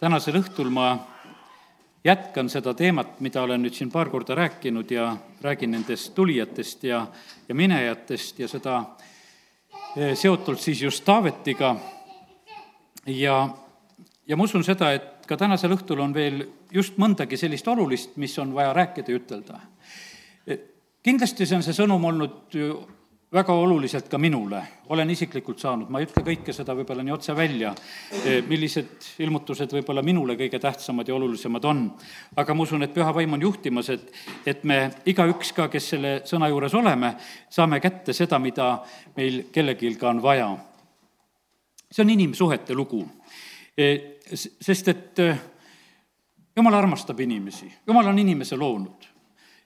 tänasel õhtul ma jätkan seda teemat, mida olen nüüd siin paar korda rääkinud ja räägin nendest tulijatest ja, ja minejatest ja seda eh, seotult siis just Taavetiga. ja, ja ma usun seda, et ka tänasel õhtul on veel just mõndagi sellist olulist, mis on vaja rääkida ja ütelda. Eh, kindlasti see on see sõnum olnud väga oluliselt ka minule, olen isiklikult saanud, ma ei ütle kõike seda võib-olla nii otse välja, eh, millised ilmutused võib-olla minule kõige tähtsamad ja olulisemad on. aga ma usun, et püha vaim on juhtimas, et, et me igaüks ka, kes selle sõna juures oleme, saame kätte seda, mida meil kellelgi ka on vaja. see on inimsuhete lugu. Eh, sest et eh, jumal armastab inimesi, jumal on inimese loonud.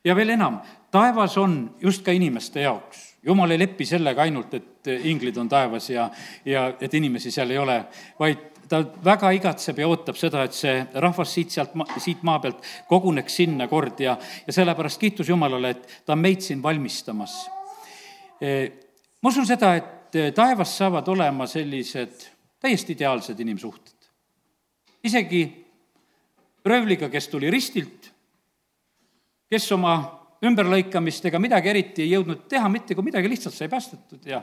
ja veel enam, taevas on just ka inimeste jaoks jumal ei lepi sellega ainult, et inglid on taevas ja, ja et inimesi seal ei ole, vaid ta väga igatseb ja ootab seda, et see rahvas siit, sealt, siit maa pealt koguneks sinna kord ja, ja sellepärast kiitus Jumalale, et ta on meid siin valmistamas. E, ma usun seda, et taevas saavad olema sellised täiesti ideaalsed inimsuhted. isegi röövliga, kes tuli ristilt, kes oma ümberlõikamist ega midagi eriti ei jõudnud teha mitte kui midagi, lihtsalt sai päästetud ja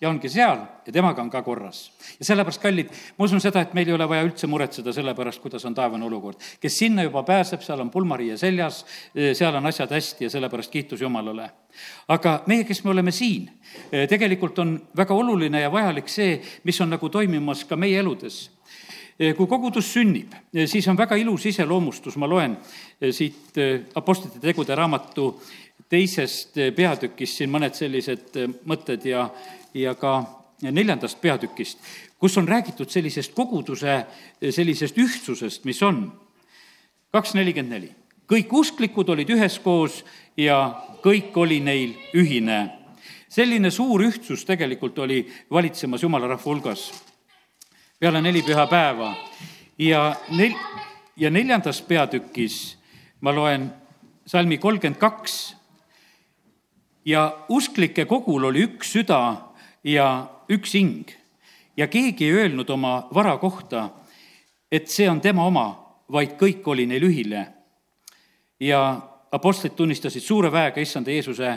ja ongi seal ja temaga on ka korras. ja sellepärast, kallid, ma usun seda, et meil ei ole vaja üldse muretseda selle pärast, kuidas on taevane olukord. kes sinna juba pääseb, seal on pulmariie seljas, seal on asjad hästi ja sellepärast kiitus Jumalale. aga meie, kes me oleme siin, tegelikult on väga oluline ja vajalik see, mis on nagu toimimas ka meie eludes Eh, kui kogudus sünnib, eh, siis on väga ilus iseloomustus, ma loen eh, siit Apostlite tegude raamatu teisest peatükist siin mõned sellised mõtted ja, ja ka neljandast peatükist, kus on räägitud sellisest koguduse sellisest ühtsusest, mis on. kaks nelikümmend neli. kõik usklikud olid üheskoos ja kõik oli neil ühine. selline suur ühtsus tegelikult oli valitsemas jumala rahva hulgas peale neli pühapäeva. ja nel-, ja neljandas peatükis ma loen salmi kolmkümmend kaks. ja usklike kogul oli üks süda ja üks hing ja keegi ei öelnud oma vara kohta, et see on tema oma, vaid kõik oli neil ühine. ja apostlid tunnistasid suure väega issanda Jeesuse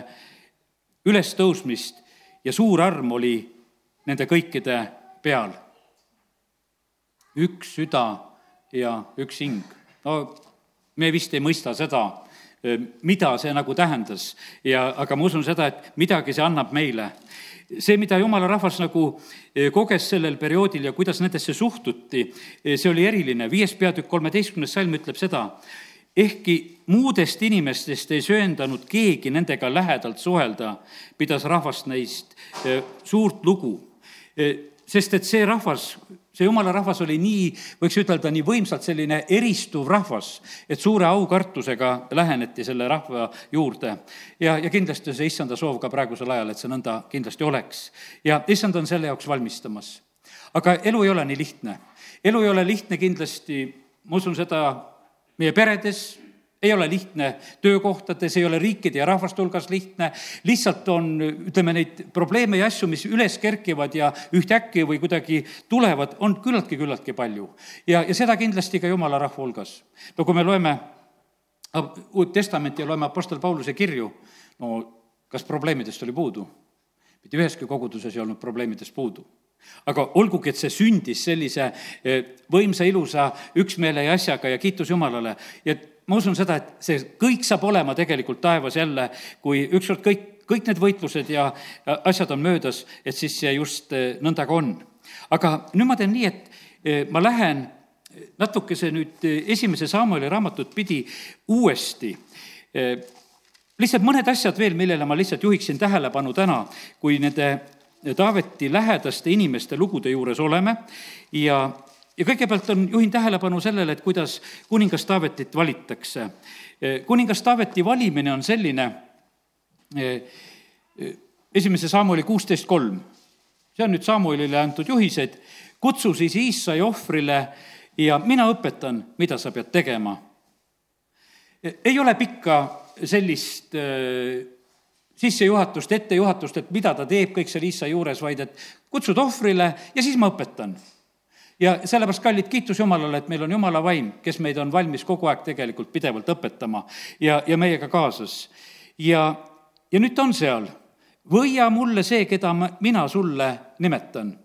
ülestõusmist ja suur arm oli nende kõikide peal üks süda ja üks hing. no me vist ei mõista seda, mida see nagu tähendas ja, aga ma usun seda, et midagi see annab meile. see, mida jumala rahvas nagu koges sellel perioodil ja kuidas nendesse suhtuti, see oli eriline. viies peatükk, kolmeteistkümnes salm ütleb seda, ehkki muudest inimestest ei söandanud keegi nendega lähedalt suhelda, pidas rahvast neist suurt lugu. Sest et see rahvas, see jumala rahvas oli nii, võiks ütelda, nii võimsalt selline eristuv rahvas, et suure aukartusega läheneti selle rahva juurde. ja, ja kindlasti see issanda soov ka praegusel ajal, et see nõnda kindlasti oleks. ja issand on selle jaoks valmistamas. aga elu ei ole nii lihtne. elu ei ole lihtne kindlasti, ma usun seda meie peredes, ei ole lihtne töökohtades, ei ole riikide ja rahvaste hulgas lihtne, lihtsalt on, ütleme, neid probleeme ja asju, mis üles kerkivad ja ühtäkki või kuidagi tulevad, on küllaltki, küllaltki palju. ja, ja seda kindlasti ka jumala rahva hulgas. no kui me loeme Uut Testamenti ja loeme Apostel Pauluse kirju, no kas probleemidest oli puudu? mitte üheski koguduses ei olnud probleemidest puudu aga olgugi, et see sündis sellise eh, võimsa, ilusa üksmeele ja asjaga ja kiitus Jumalale ja ma usun seda, et see kõik saab olema tegelikult taevas jälle, kui ükskord kõik, kõik need võitlused ja asjad on möödas, et siis see just eh, nõnda ka on. aga nüüd ma teen nii, et eh, ma lähen natukese nüüd eh, esimese Samueli raamatut pidi uuesti lihtsalt mõned asjad veel, millele ma lihtsalt juhiksin tähelepanu täna, kui nende Taaveti lähedaste inimeste lugude juures oleme ja ja kõigepealt on, juhin tähelepanu sellele, et kuidas kuningas Taavetit valitakse. kuningas Taaveti valimine on selline, esimese Samueli kuusteist kolm, see on nüüd Samuelile antud juhised, kutsu siis Iissai ohvrile ja mina õpetan, mida sa pead tegema. ei ole pikka sellist sissejuhatust, ettejuhatust, et mida ta teeb kõik seal Iissai juures, vaid et kutsud ohvrile ja siis ma õpetan ja sellepärast, kallid, kiitus Jumalale, et meil on Jumala vaim, kes meid on valmis kogu aeg tegelikult pidevalt õpetama ja, ja meiega kaasas. ja, ja nüüd ta on seal, võia mulle see, keda ma, mina sulle nimetan.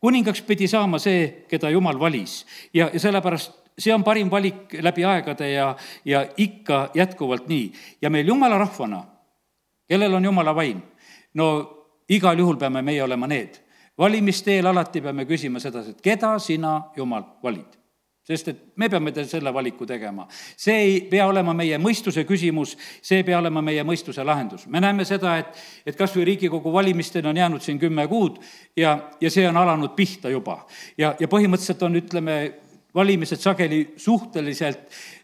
kuningaks pidi saama see, keda Jumal valis ja, ja sellepärast see on parim valik läbi aegade ja, ja ikka jätkuvalt nii. ja meil Jumala rahvana, kellel on Jumala vaim, no igal juhul peame meie olema need. Valimisteel alati peame küsima sedasi, et keda sina, Jumal, valid sest et me peame selle valiku tegema. see ei pea olema meie mõistuse küsimus, see ei pea olema meie mõistuse lahendus. me näeme seda, et, et kas või Riigikogu valimisteni on jäänud siin kümme kuud ja, ja see on alanud pihta juba. ja, ja põhimõtteliselt on, ütleme, valimised sageli suhteliselt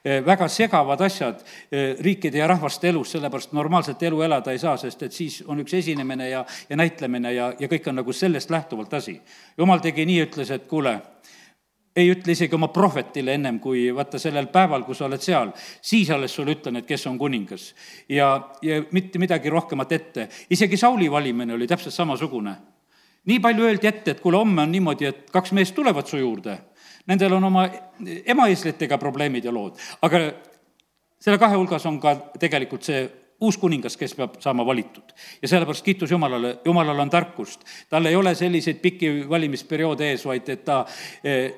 eh, väga segavad asjad eh, riikide ja rahvaste elus, sellepärast normaalset elu elada ei saa, sest et siis on üks esinemine ja, ja näitlemine ja, ja kõik on nagu sellest lähtuvalt asi. jumal tegi nii, ütles, et kuule, ei ütle isegi oma prohvetile ennem, kui vaata sellel päeval, kui sa oled seal, siis alles sulle ütlen, et kes on kuningas. ja, ja mitte midagi rohkemat ette. isegi Sauli valimine oli täpselt samasugune. nii palju öeldi ette, et kuule, homme on niimoodi, et kaks meest tulevad su juurde nendel on oma emaeslitega probleemid ja lood, aga selle kahe hulgas on ka tegelikult see uus kuningas, kes peab saama valitud. ja sellepärast kiitus Jumalale, Jumalal on tarkust. tal ei ole selliseid pikki valimisperioode ees, vaid et ta,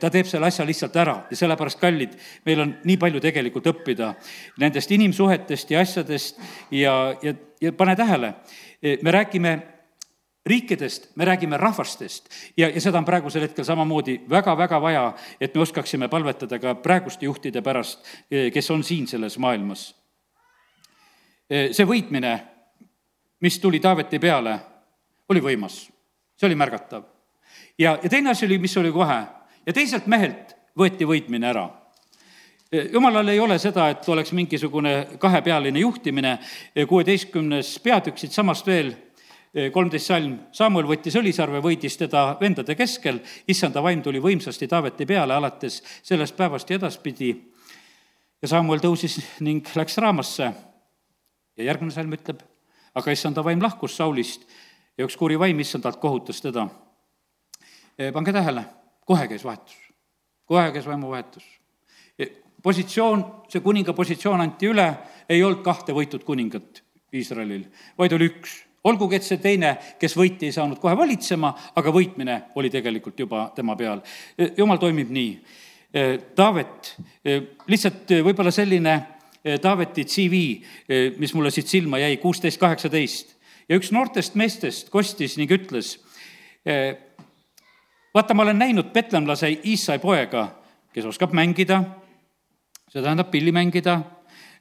ta teeb selle asja lihtsalt ära ja sellepärast, kallid, meil on nii palju tegelikult õppida nendest inimsuhetest ja asjadest ja, ja, ja pane tähele, me räägime riikidest, me räägime rahvastest. Ja, ja seda on praegusel hetkel samamoodi väga-väga vaja, et me oskaksime palvetada ka praeguste juhtide pärast, kes on siin selles maailmas. see võitmine, mis tuli Taaveti peale, oli võimas, see oli märgatav. ja, ja teine asi oli, mis oli kohe, ja teiselt mehelt võeti võitmine ära. Jumalal ei ole seda, et oleks mingisugune kahepealine juhtimine, kuueteistkümnes peatükk siitsamast veel kolmteist salm, Samuel võttis õlisarve, võitis teda vendade keskel, issanda vaim tuli võimsasti Taaveti peale alates sellest päevast ja edaspidi. ja Samuel tõusis ning läks Raamasse. ja järgmine salm ütleb, aga issanda vaim lahkus Saulist ja üks kuri vaim issandalt kohutas teda. pange tähele, kohe käis vahetus, kohe käis vaimuvahetus positsioon, see kuninga positsioon anti üle, ei olnud kahte võitud kuningat Iisraelil, vaid oli üks olgugi, et see teine, kes võiti, ei saanud kohe valitsema, aga võitmine oli tegelikult juba tema peal. jumal toimib nii. Taavet, lihtsalt võib-olla selline Taaveti CV, mis mulle siit silma jäi, kuusteist, kaheksateist. ja üks noortest meestest kostis ning ütles, vaata, ma olen näinud petlemlase Iisai poega, kes oskab mängida, see tähendab pilli mängida,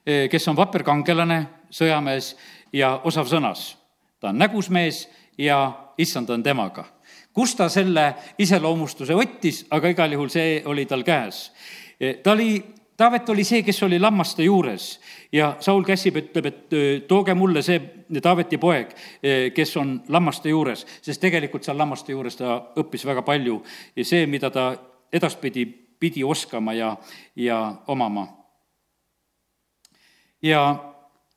kes on vapper kangelane, sõjamees ja osav sõnas ta on nägus mees ja issand on temaga. kust ta selle iseloomustuse võttis, aga igal juhul see oli tal käes. ta oli Taavet oli see, kes oli lammaste juures ja Saul käsib, ütleb, et tooge mulle see Taaveti poeg, kes on lammaste juures, sest tegelikult seal lammaste juures ta õppis väga palju ja see, mida ta edaspidi pidi oskama ja, ja omama. ja,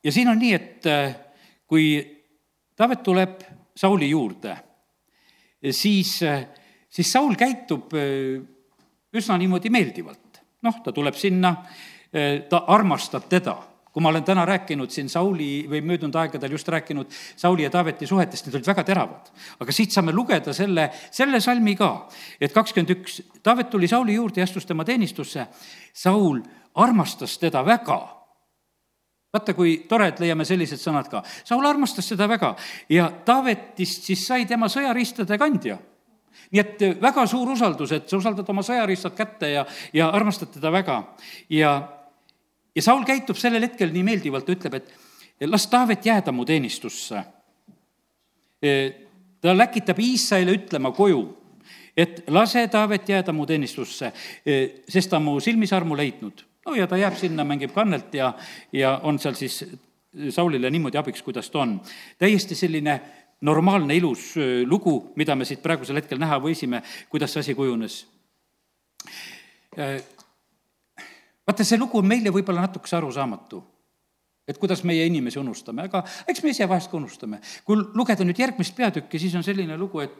ja siin on nii, et kui Taavet tuleb Sauli juurde, siis, siis Saul käitub äh, üsna niimoodi meeldivalt. noh, ta tuleb sinna, äh, ta armastab teda kui ma olen täna rääkinud siin Sauli või möödunud aegadel just rääkinud Sauli ja Taaveti suhetest, need olid väga teravad. aga siit saame lugeda selle, selle salmi ka, et kakskümmend üks, Taavet tuli Sauli juurde ja astus tema teenistusse. Saul armastas teda väga vaata, kui tore, et leiame sellised sõnad ka. Saul armastas seda väga ja Taavetist siis sai tema sõjariistade kandja nii et väga suur usaldus, et sa usaldad oma sõjariistad kätte ja, ja armastad teda väga. ja, ja Saul käitub sellel hetkel nii meeldivalt, ütleb, et las Taavet jääda mu teenistusse. E, ta läkitab Iisaile ütlema koju, et lase Taavet jääda mu teenistusse, e, sest ta on mu silmis armu leidnud no ja ta jääb sinna, mängib kannelt ja, ja on seal siis Saulile niimoodi abiks, kuidas ta on. täiesti selline normaalne, ilus lugu, mida me siit praegusel hetkel näha võisime, kuidas see asi kujunes. vaata, see lugu on meile võib-olla natukese arusaamatu et kuidas meie inimesi unustame, aga eks me ise vahest ka unustame. kui lugeda nüüd järgmist peatükki, siis on selline lugu, et,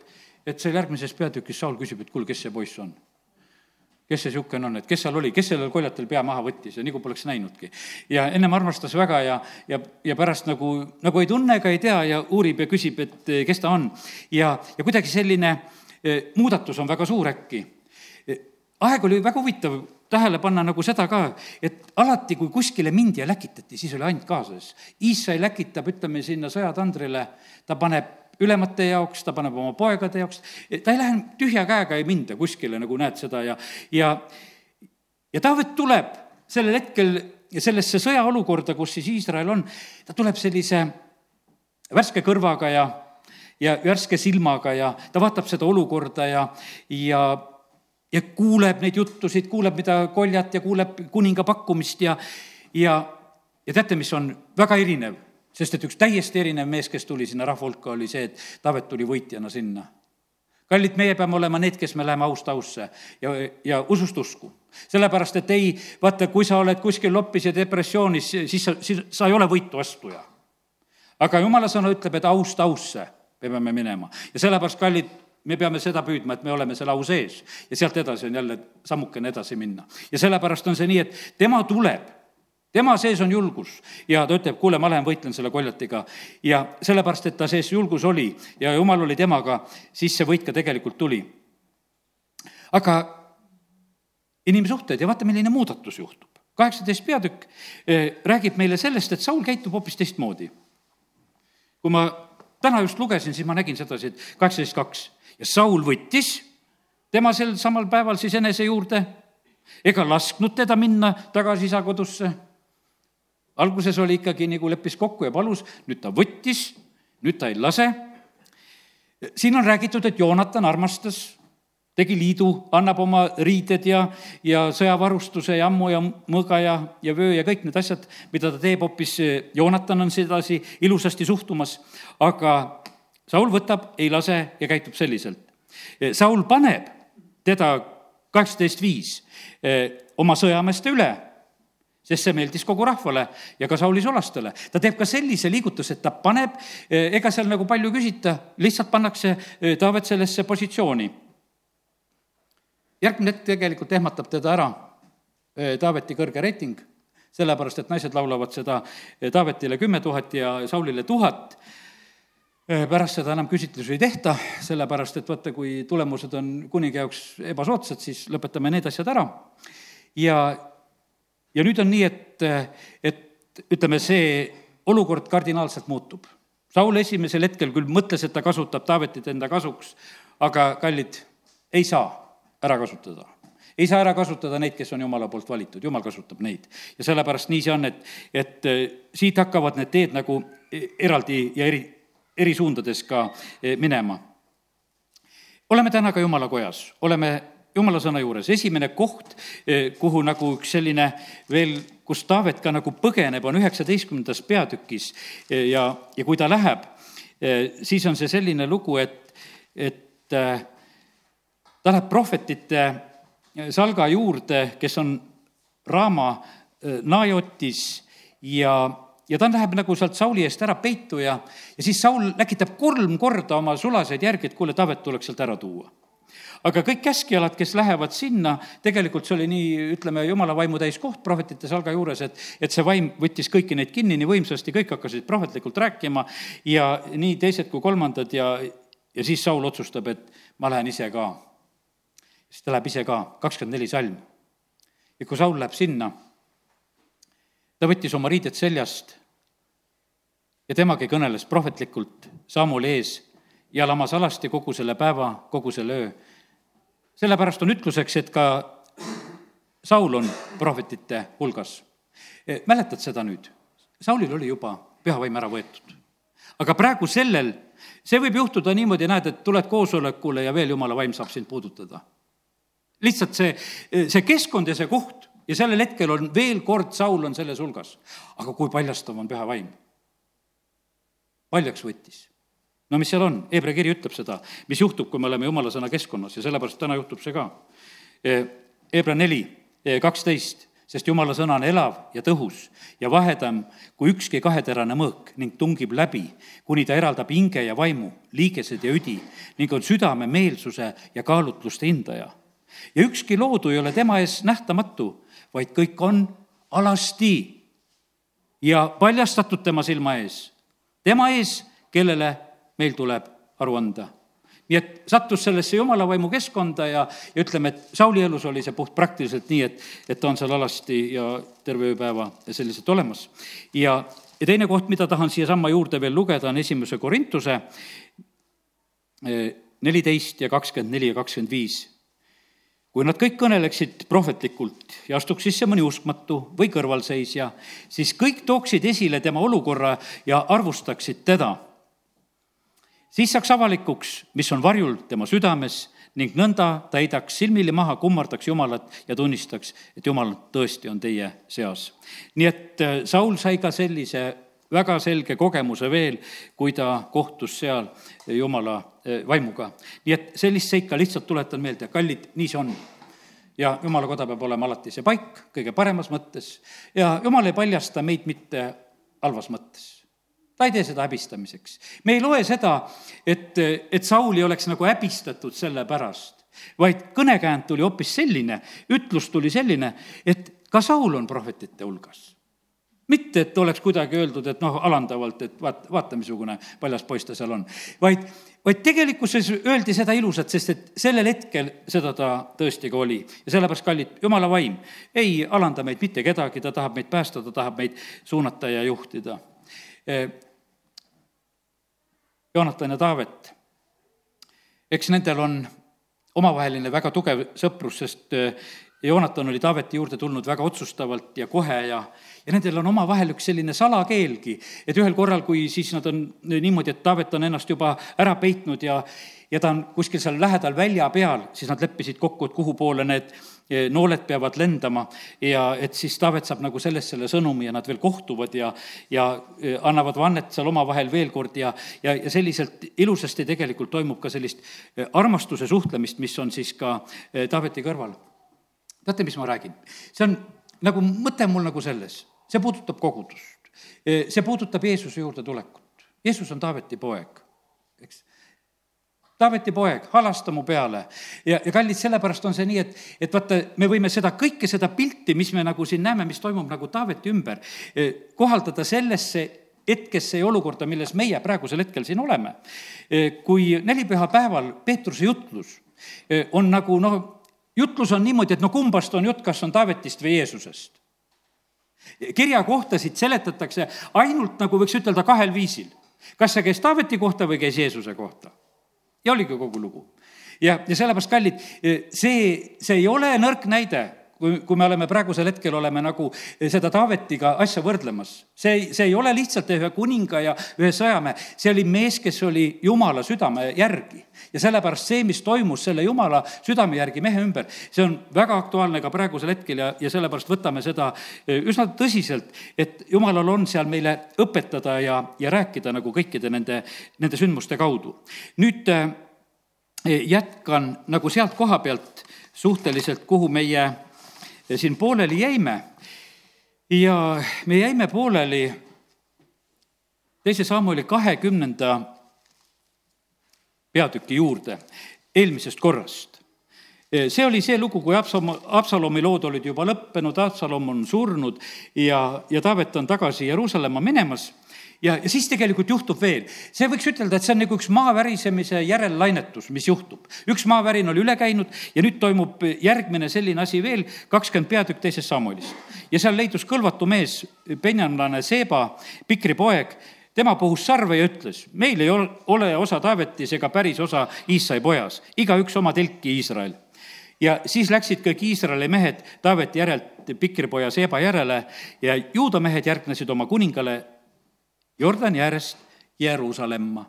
et seal järgmises peatükis Saul küsib, et kuule, kes see poiss on kes see niisugune on, et kes seal oli, kes sellel koljatel pea maha võttis ja nagu poleks näinudki. ja ennem armastas väga ja, ja, ja pärast nagu, nagu ei tunne ega ei tea ja uurib ja küsib, et eh, kes ta on. ja, ja kuidagi selline eh, muudatus on väga suur äkki. Eh, aeg oli väga huvitav tähele panna nagu seda ka, et alati, kui kuskile mindi ja läkitati, siis oli ainult kaasas. Iisrael läkitab, ütleme sinna sõjatandrile, ta paneb ülemate jaoks, ta paneb oma poegade jaoks, ta ei lähe tühja käega ei minda kuskile, nagu näed seda ja, ja ja Taavet tuleb sellel hetkel sellesse sõjaolukorda, kus siis Iisrael on, ta tuleb sellise värske kõrvaga ja, ja värske silmaga ja ta vaatab seda olukorda ja, ja ja kuuleb neid juttusid, kuuleb, mida koljat ja kuuleb kuninga pakkumist ja, ja, ja teate, mis on väga erinev sest et üks täiesti erinev mees, kes tuli sinna rahva hulka, oli see, et Taavet tuli võitjana sinna. kallid, meie peame olema need, kes me läheme aust ausse ja, ja usust usku. sellepärast, et ei, vaata, kui sa oled kuskil loppis ja depressioonis, siis sa, siis sa ei ole võitu astuja. aga jumala sõna ütleb, et aust ausse me peame minema ja sellepärast, kallid, me peame seda püüdma, et me oleme selle au sees ja sealt edasi on jälle sammukene edasi minna. ja sellepärast on see nii, et tema tuleb tema sees on julgus ja ta ütleb, kuule, ma lähen võitlen selle koljatiga. ja sellepärast, et ta sees julgus oli ja jumal oli temaga, siis see võit ka tegelikult tuli. aga inimsuhted ja vaata, milline muudatus juhtub. kaheksateist peatükk eh, räägib meile sellest, et Saul käitub hoopis teistmoodi. kui ma täna just lugesin, siis ma nägin sedasi, et kaheksateist kaks ja Saul võttis tema sel samal päeval siis enese juurde ega lasknud teda minna tagasi isa kodusse alguses oli ikkagi nagu leppis kokku ja palus, nüüd ta võttis, nüüd ta ei lase. siin on räägitud, et Joonatan armastas, tegi liidu, annab oma riided ja, ja sõjavarustuse ja ammu ja mõõga ja, ja vöö ja kõik need asjad, mida ta teeb, hoopis Joonatan on sedasi ilusasti suhtumas, aga Saul võtab, ei lase ja käitub selliselt. Saul paneb teda kaheksateist viis eh, oma sõjameeste üle sest see meeldis kogu rahvale ja ka Sauli solastele. ta teeb ka sellise liigutuse, et ta paneb, eh, ega seal nagu palju küsita, lihtsalt pannakse eh, Taavet sellesse positsiooni. järgmine hetk tegelikult ehmatab teda ära eh, Taaveti kõrge reiting, sellepärast et naised laulavad seda Taavetile kümme tuhat ja Saulile tuhat pärast seda enam küsitlusi ei tehta, sellepärast et vaata, kui tulemused on kuninga jaoks ebasoodsad, siis lõpetame need asjad ära. ja ja nüüd on nii, et, et ütleme, see olukord kardinaalselt muutub. Saul esimesel hetkel küll mõtles, et ta kasutab Taavetit enda kasuks, aga kallid, ei saa ära kasutada ei saa ära kasutada neid, kes on jumala poolt valitud, jumal kasutab neid. ja sellepärast nii see on, et, et eh, siit hakkavad need teed nagu eraldi ja eri, eri suundades ka eh, minema. oleme täna ka jumala kojas, oleme jumala sõna juures, esimene koht, eh, kuhu nagu üks selline veel, kus Taavet ka nagu põgeneb, on üheksateistkümnendas peatükis eh, ja, ja kui ta läheb, eh, siis on see selline lugu, et, et ta läheb prohvetite salga juurde, kes on Raama Najotis ja, ja ta läheb nagu sealt Sauli eest ära peitu ja, ja siis Saul läkitab kolm korda oma sulaseid järgi, et kuule, Taavet tuleks sealt ära tuua aga kõik käskjalad, kes lähevad sinna, tegelikult see oli nii, ütleme, jumala vaimu täis koht prohvetite salga juures, et, et see vaim võttis kõiki neid kinni nii võimsasti, kõik hakkasid prohvetlikult rääkima ja nii teised kui kolmandad ja, ja siis Saul otsustab, et ma lähen ise ka. siis ta läheb ise ka, kakskümmend neli salm. ja kui Saul läheb sinna, ta võttis oma riided seljast ja temagi kõneles prohvetlikult Samuli ees ja lamas alasti kogu selle päeva, kogu selle öö sellepärast on ütluseks, et ka Saul on prohvetite hulgas. Eh, mäletad seda nüüd? Saulil oli juba pühavaim ära võetud. aga praegu sellel, see võib juhtuda niimoodi, näed, et tuled koosolekule ja veel jumala vaim saab sind puudutada. lihtsalt see, see keskkond ja see koht ja sellel hetkel on veel kord, Saul on selles hulgas. aga kui paljastav on püha vaim? paljaks võttis no mis seal on, Hebra kiri ütleb seda, mis juhtub, kui me oleme jumala sõna keskkonnas? Ja sellepärast täna juhtub see ka. Hebra neli, kaksteist, sest jumala sõna on elav ja tõhus ja vahedam kui ükski kaheterane mõõk ning tungib läbi, kuni ta eraldab hinge ja vaimu, liigesed ja üdi ning on südame meelsuse ja kaalutluste hindaja. Ja ükski loodu ei ole tema ees nähtamatu, vaid kõik on alasti ja paljastatud tema silma ees. tema ees, kellele meil tuleb aru anda. Nii et sattus sellesse jumala vaimu keskkonda ja, ja ütleme, et Sauli elus oli see puht praktiliselt nii, et, et ta on seal alasti ja terve ööpäeva selliselt olemas. ja, ja teine koht, mida tahan siiasamma juurde veel lugeda, on esimese Korintuse eh, neliteist ja kakskümmend neli ja kakskümmend viis. Kui nad kõik kõneleksid prohvetlikult ja astuks sisse mõni uskmatu või kõrvalseisja, siis kõik tooksid esile tema olukorra ja arvustaksid teda siis saaks avalikuks, mis on varjul tema südames ning nõnda täidaks silmili maha, kummardaks Jumalat ja tunnistaks, et Jumal tõesti on teie seas. nii et äh, Saul sai ka sellise väga selge kogemuse veel, kui ta kohtus seal Jumala äh, vaimuga. nii et sellist seika lihtsalt tuletan meelde, kallid, nii see on ja jumala koda peab olema alati see paik kõige paremas mõttes ja jumal ei paljasta meid mitte halvas mõttes ta ei tee seda häbistamiseks. me ei loe seda, et, et Sauli oleks nagu häbistatud selle pärast, vaid kõnekäänd tuli hoopis selline, ütlus tuli selline, et ka Saul on prohvetite hulgas mitte, et oleks kuidagi öeldud, et noh, alandavalt, et vaat, vaata, missugune paljas poiss ta seal on, vaid, vaid tegelikkuses öeldi seda ilusat, sest et sellel hetkel seda ta tõesti ka oli. ja sellepärast, kallid, jumala vaim ei alanda meid mitte kedagi, ta tahab meid päästa, ta tahab meid suunata ja juhtida Joonatan ja Taavet. eks nendel on omavaheline väga tugev sõprus, sest äh, Joonatan oli Taaveti juurde tulnud väga otsustavalt ja kohe ja, ja nendel on omavahel üks selline salakeelgi, et ühel korral, kui siis nad on niimoodi, et Taavet on ennast juba ära peitnud ja, ja ta on kuskil seal lähedal välja peal, siis nad leppisid kokku, et kuhu poole need nooled peavad lendama ja et siis Taavet saab nagu sellest selle sõnumi ja nad veel kohtuvad ja, ja eh, annavad vannet seal omavahel veel kord ja, ja, ja selliselt ilusasti tegelikult toimub ka sellist eh, armastuse suhtlemist, mis on siis ka Taaveti kõrval. teate, mis ma räägin? see on nagu, mõte mul nagu selles, see puudutab kogudust. see puudutab Jeesuse juurde tulekut. Jeesus on Taaveti poeg, eks Taaveti poeg, halasta mu peale. ja, ja kallid, sellepärast on see nii, et, et vaata, me võime seda kõike, seda pilti, mis me nagu siin näeme, mis toimub nagu Taaveti ümber, eh, kohaldada sellesse hetkesse ja olukorda, milles meie praegusel hetkel siin oleme. Eh, kui nelipüha päeval Peetruse jutlus eh, on nagu noh, jutlus on niimoodi, et no kumbast on jutt, kas on Taavetist või Jeesusest. kirja kohtasid seletatakse ainult nagu võiks ütelda kahel viisil. kas see käis Taaveti kohta või käis Jeesuse kohta ja oligi kogu lugu. ja, ja sellepärast, kallid, see, see ei ole nõrk näide kui, kui me oleme praegusel hetkel, oleme nagu seda Taavetiga asja võrdlemas. see ei, see ei ole lihtsalt ühe kuninga ja ühe sõjamehe, see oli mees, kes oli Jumala südame järgi. ja sellepärast see, mis toimus selle Jumala südame järgi mehe ümber, see on väga aktuaalne ka praegusel hetkel ja, ja sellepärast võtame seda eh, üsna tõsiselt, et Jumalal on seal meile õpetada ja, ja rääkida nagu kõikide nende, nende sündmuste kaudu. nüüd eh, jätkan nagu sealt koha pealt suhteliselt, kuhu meie siin pooleli jäime. ja me jäime pooleli teise Samueli kahekümnenda peatüki juurde eelmisest korrast. see oli see lugu, kui Absalom, Absalomi lood olid juba lõppenud, Absalom on surnud ja, ja Taavet on tagasi Jeruusalemma minemas ja, ja siis tegelikult juhtub veel. see võiks ütelda, et see on nagu üks maavärisemise järellainetus, mis juhtub. üks maavärin oli üle käinud ja nüüd toimub järgmine selline asi veel, kakskümmend peatükk teisest Samulist. ja seal leidus kõlvatu mees, penjanlane Seeba, Pikri poeg, tema puhus sarve ja ütles, meil ei ole osa Taavetis ega päris osa Iissai pojas, igaüks oma telki Iisrael ja siis läksid kõik Iisraeli mehed Taaveti järelt Pikripoja Seeba järele ja juuda mehed järgnesid oma kuningale Jordani äärest Jeruusalemma.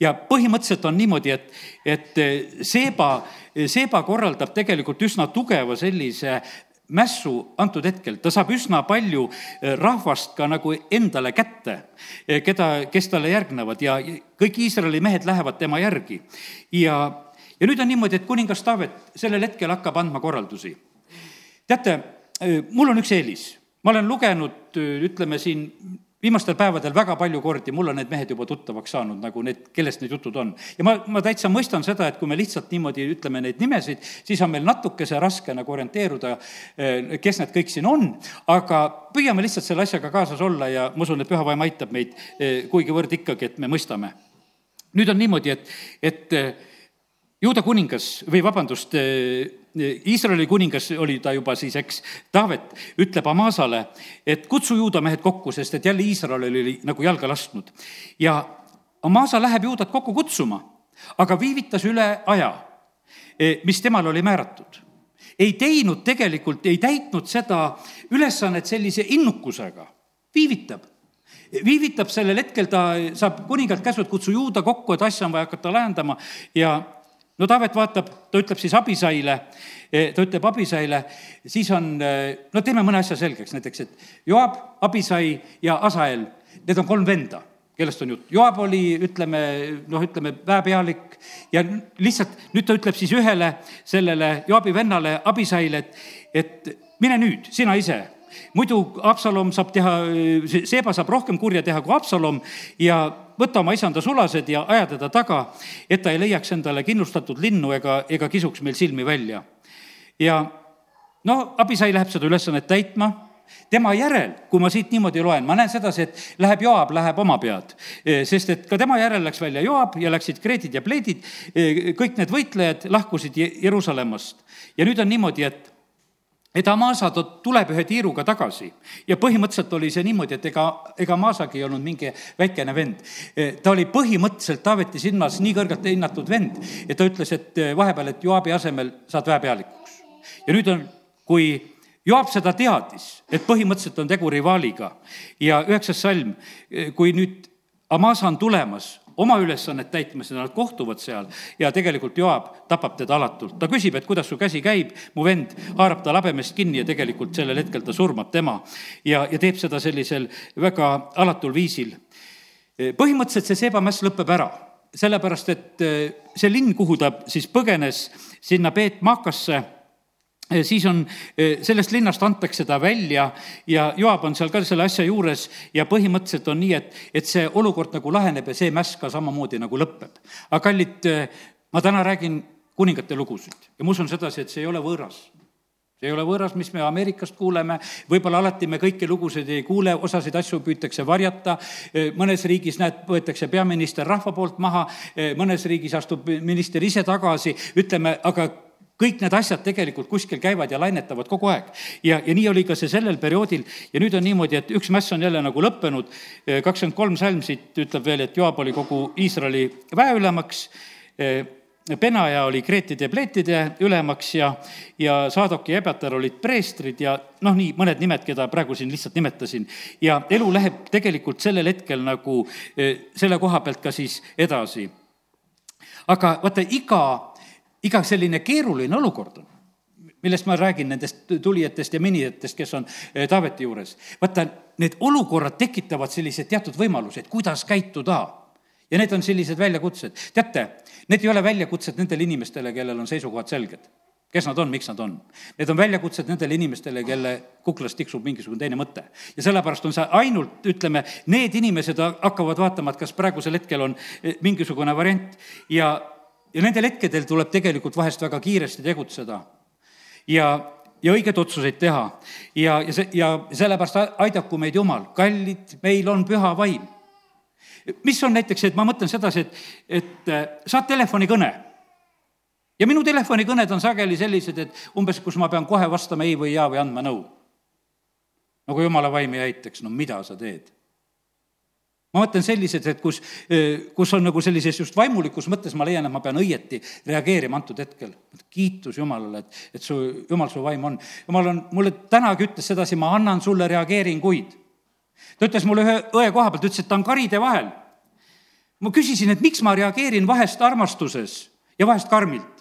ja põhimõtteliselt on niimoodi, et, et Seeba, Seeba korraldab tegelikult üsna tugeva sellise mässu antud hetkel, ta saab üsna palju rahvast ka nagu endale kätte, keda, kes talle järgnevad ja kõik Iisraeli mehed lähevad tema järgi. ja, ja nüüd on niimoodi, et kuningas Taavet sellel hetkel hakkab andma korraldusi. teate, mul on üks eelis, ma olen lugenud, ütleme siin viimastel päevadel väga palju kordi, mul on need mehed juba tuttavaks saanud, nagu need, kellest need jutud on. ja ma, ma täitsa mõistan seda, et kui me lihtsalt niimoodi ütleme neid nimesid, siis on meil natukese raske nagu orienteeruda, eh, kes need kõik siin on, aga püüame lihtsalt selle asjaga kaasas olla ja ma usun, et püha vaim aitab meid eh, kuigivõrd ikkagi, et me mõistame. nüüd on niimoodi, et, et eh, juuda kuningas või vabandust, Iisraeli kuningas oli ta juba siis, eks, Taavet ütleb Amasale, et kutsu juudamehed kokku, sest et jälle Iisrael oli nagu jalga lasknud. ja Amasa läheb juudat kokku kutsuma, aga viivitas üle aja, e, mis temale oli määratud. ei teinud tegelikult, ei täitnud seda ülesannet sellise innukusega, viivitab viivitab sellel hetkel, ta saab kuningalt käsu, et kutsu juuda kokku, et asja on vaja hakata lahendama ja no Taavet vaatab, ta ütleb siis Abisaile, eh, ta ütleb Abisaile, siis on, eh, no teeme mõne asja selgeks, näiteks, et Joab, Abisai ja Asael, need on kolm venda, kellest on jutt. Joab oli, ütleme, noh, ütleme väepealik ja lihtsalt nüüd ta ütleb siis ühele sellele Joabi vennale, Abisaile, et, et mine nüüd, sina ise muidu Absalom saab teha, Seeba saab rohkem kurja teha kui Absalom ja võta oma isanda sulased ja aja teda taga, et ta ei leiaks endale kindlustatud linnu ega, ega kisuks meil silmi välja. ja no Abisai läheb seda ülesannet täitma tema järel, kui ma siit niimoodi loen, ma näen sedasi, et läheb Joab, läheb oma pead. sest et ka tema järel läks välja Joab ja läksid kreedid ja pleedid, kõik need võitlejad lahkusid Jeruusalemmast. ja nüüd on niimoodi, et et Amasa tuleb ühe tiiruga tagasi ja põhimõtteliselt oli see niimoodi, et ega, ega Amasagi ei olnud mingi väikene vend. ta oli põhimõtteliselt Taaveti silmas nii kõrgelt hinnatud vend, et ta ütles, et vahepeal, et Joabi asemel saad väepealikuks. ja nüüd on, kui Joab seda teadis, et põhimõtteliselt on tegu rivaaliga ja üheksas salm, kui nüüd Amasa on tulemas, oma ülesannet täitmas ja nad kohtuvad seal ja tegelikult Joab tapab teda alatult. ta küsib, et kuidas su käsi käib, mu vend haarab ta labemest kinni ja tegelikult sellel hetkel ta surmab tema ja, ja teeb seda sellisel väga alatul viisil. põhimõtteliselt see seebamäss lõpeb ära, sellepärast et see linn, kuhu ta siis põgenes, sinna Peet Maakasse Eh, siis on, eh, sellest linnast antakse ta välja ja Joab on seal ka selle asja juures ja põhimõtteliselt on nii, et, et see olukord nagu laheneb ja see mäss ka samamoodi nagu lõpeb. aga kallid, eh, ma täna räägin kuningate lugusid ja ma usun sedasi, et see ei ole võõras. See ei ole võõras, mis me Ameerikast kuuleme, võib-olla alati me kõiki lugusid ei kuule, osasid asju püütakse varjata, mõnes riigis, näed, võetakse peaminister rahva poolt maha, mõnes riigis astub minister ise tagasi, ütleme, aga kõik need asjad tegelikult kuskil käivad ja lainetavad kogu aeg. ja, ja nii oli ka see sellel perioodil ja nüüd on niimoodi, et üks mäss on jälle nagu lõppenud, kakskümmend kolm salm siit ütleb veel, et Joab oli kogu Iisraeli väeülemaks, Benaja oli kreetide ja pleetide ülemaks ja, ja Saadok ja Ebatar olid preestrid ja noh, nii mõned nimed, keda praegu siin lihtsalt nimetasin. ja elu läheb tegelikult sellel hetkel nagu selle koha pealt ka siis edasi. aga vaata, iga iga selline keeruline olukord on, millest ma räägin, nendest tulijatest ja minijatest, kes on eh, Taaveti juures. vaata, need olukorrad tekitavad sellised teatud võimalused, kuidas käituda. ja need on sellised väljakutsed. teate, need ei ole väljakutsed nendele inimestele, kellel on seisukohad selged kes nad on, miks nad on. Need on väljakutsed nendele inimestele, kelle kuklas tiksub mingisugune teine mõte. ja sellepärast on see ainult, ütleme, need inimesed hakkavad vaatama, et kas praegusel hetkel on eh, mingisugune variant ja ja nendel hetkedel tuleb tegelikult vahest väga kiiresti tegutseda ja, ja õigeid otsuseid teha. ja, ja see, ja sellepärast aidaku meid Jumal, kallid, meil on püha vaim. mis on näiteks, et ma mõtlen sedasi, et, et äh, saad telefonikõne ja minu telefonikõned on sageli sellised, et umbes, kus ma pean kohe vastama ei või jaa või andma nõu. no kui jumala vaim ei aitaks, no mida sa teed ma mõtlen sellised, et kus, kus on nagu sellises just vaimulikus mõttes ma leian, et ma pean õieti reageerima antud hetkel. kiitus Jumalale, et, et su, Jumal su vaim on. Jumal on, mulle tänagi ütles sedasi, ma annan sulle reageeringuid. ta ütles mulle ühe õe koha pealt, ütles, et ta on karide vahel. ma küsisin, et miks ma reageerin vahest armastuses ja vahest karmilt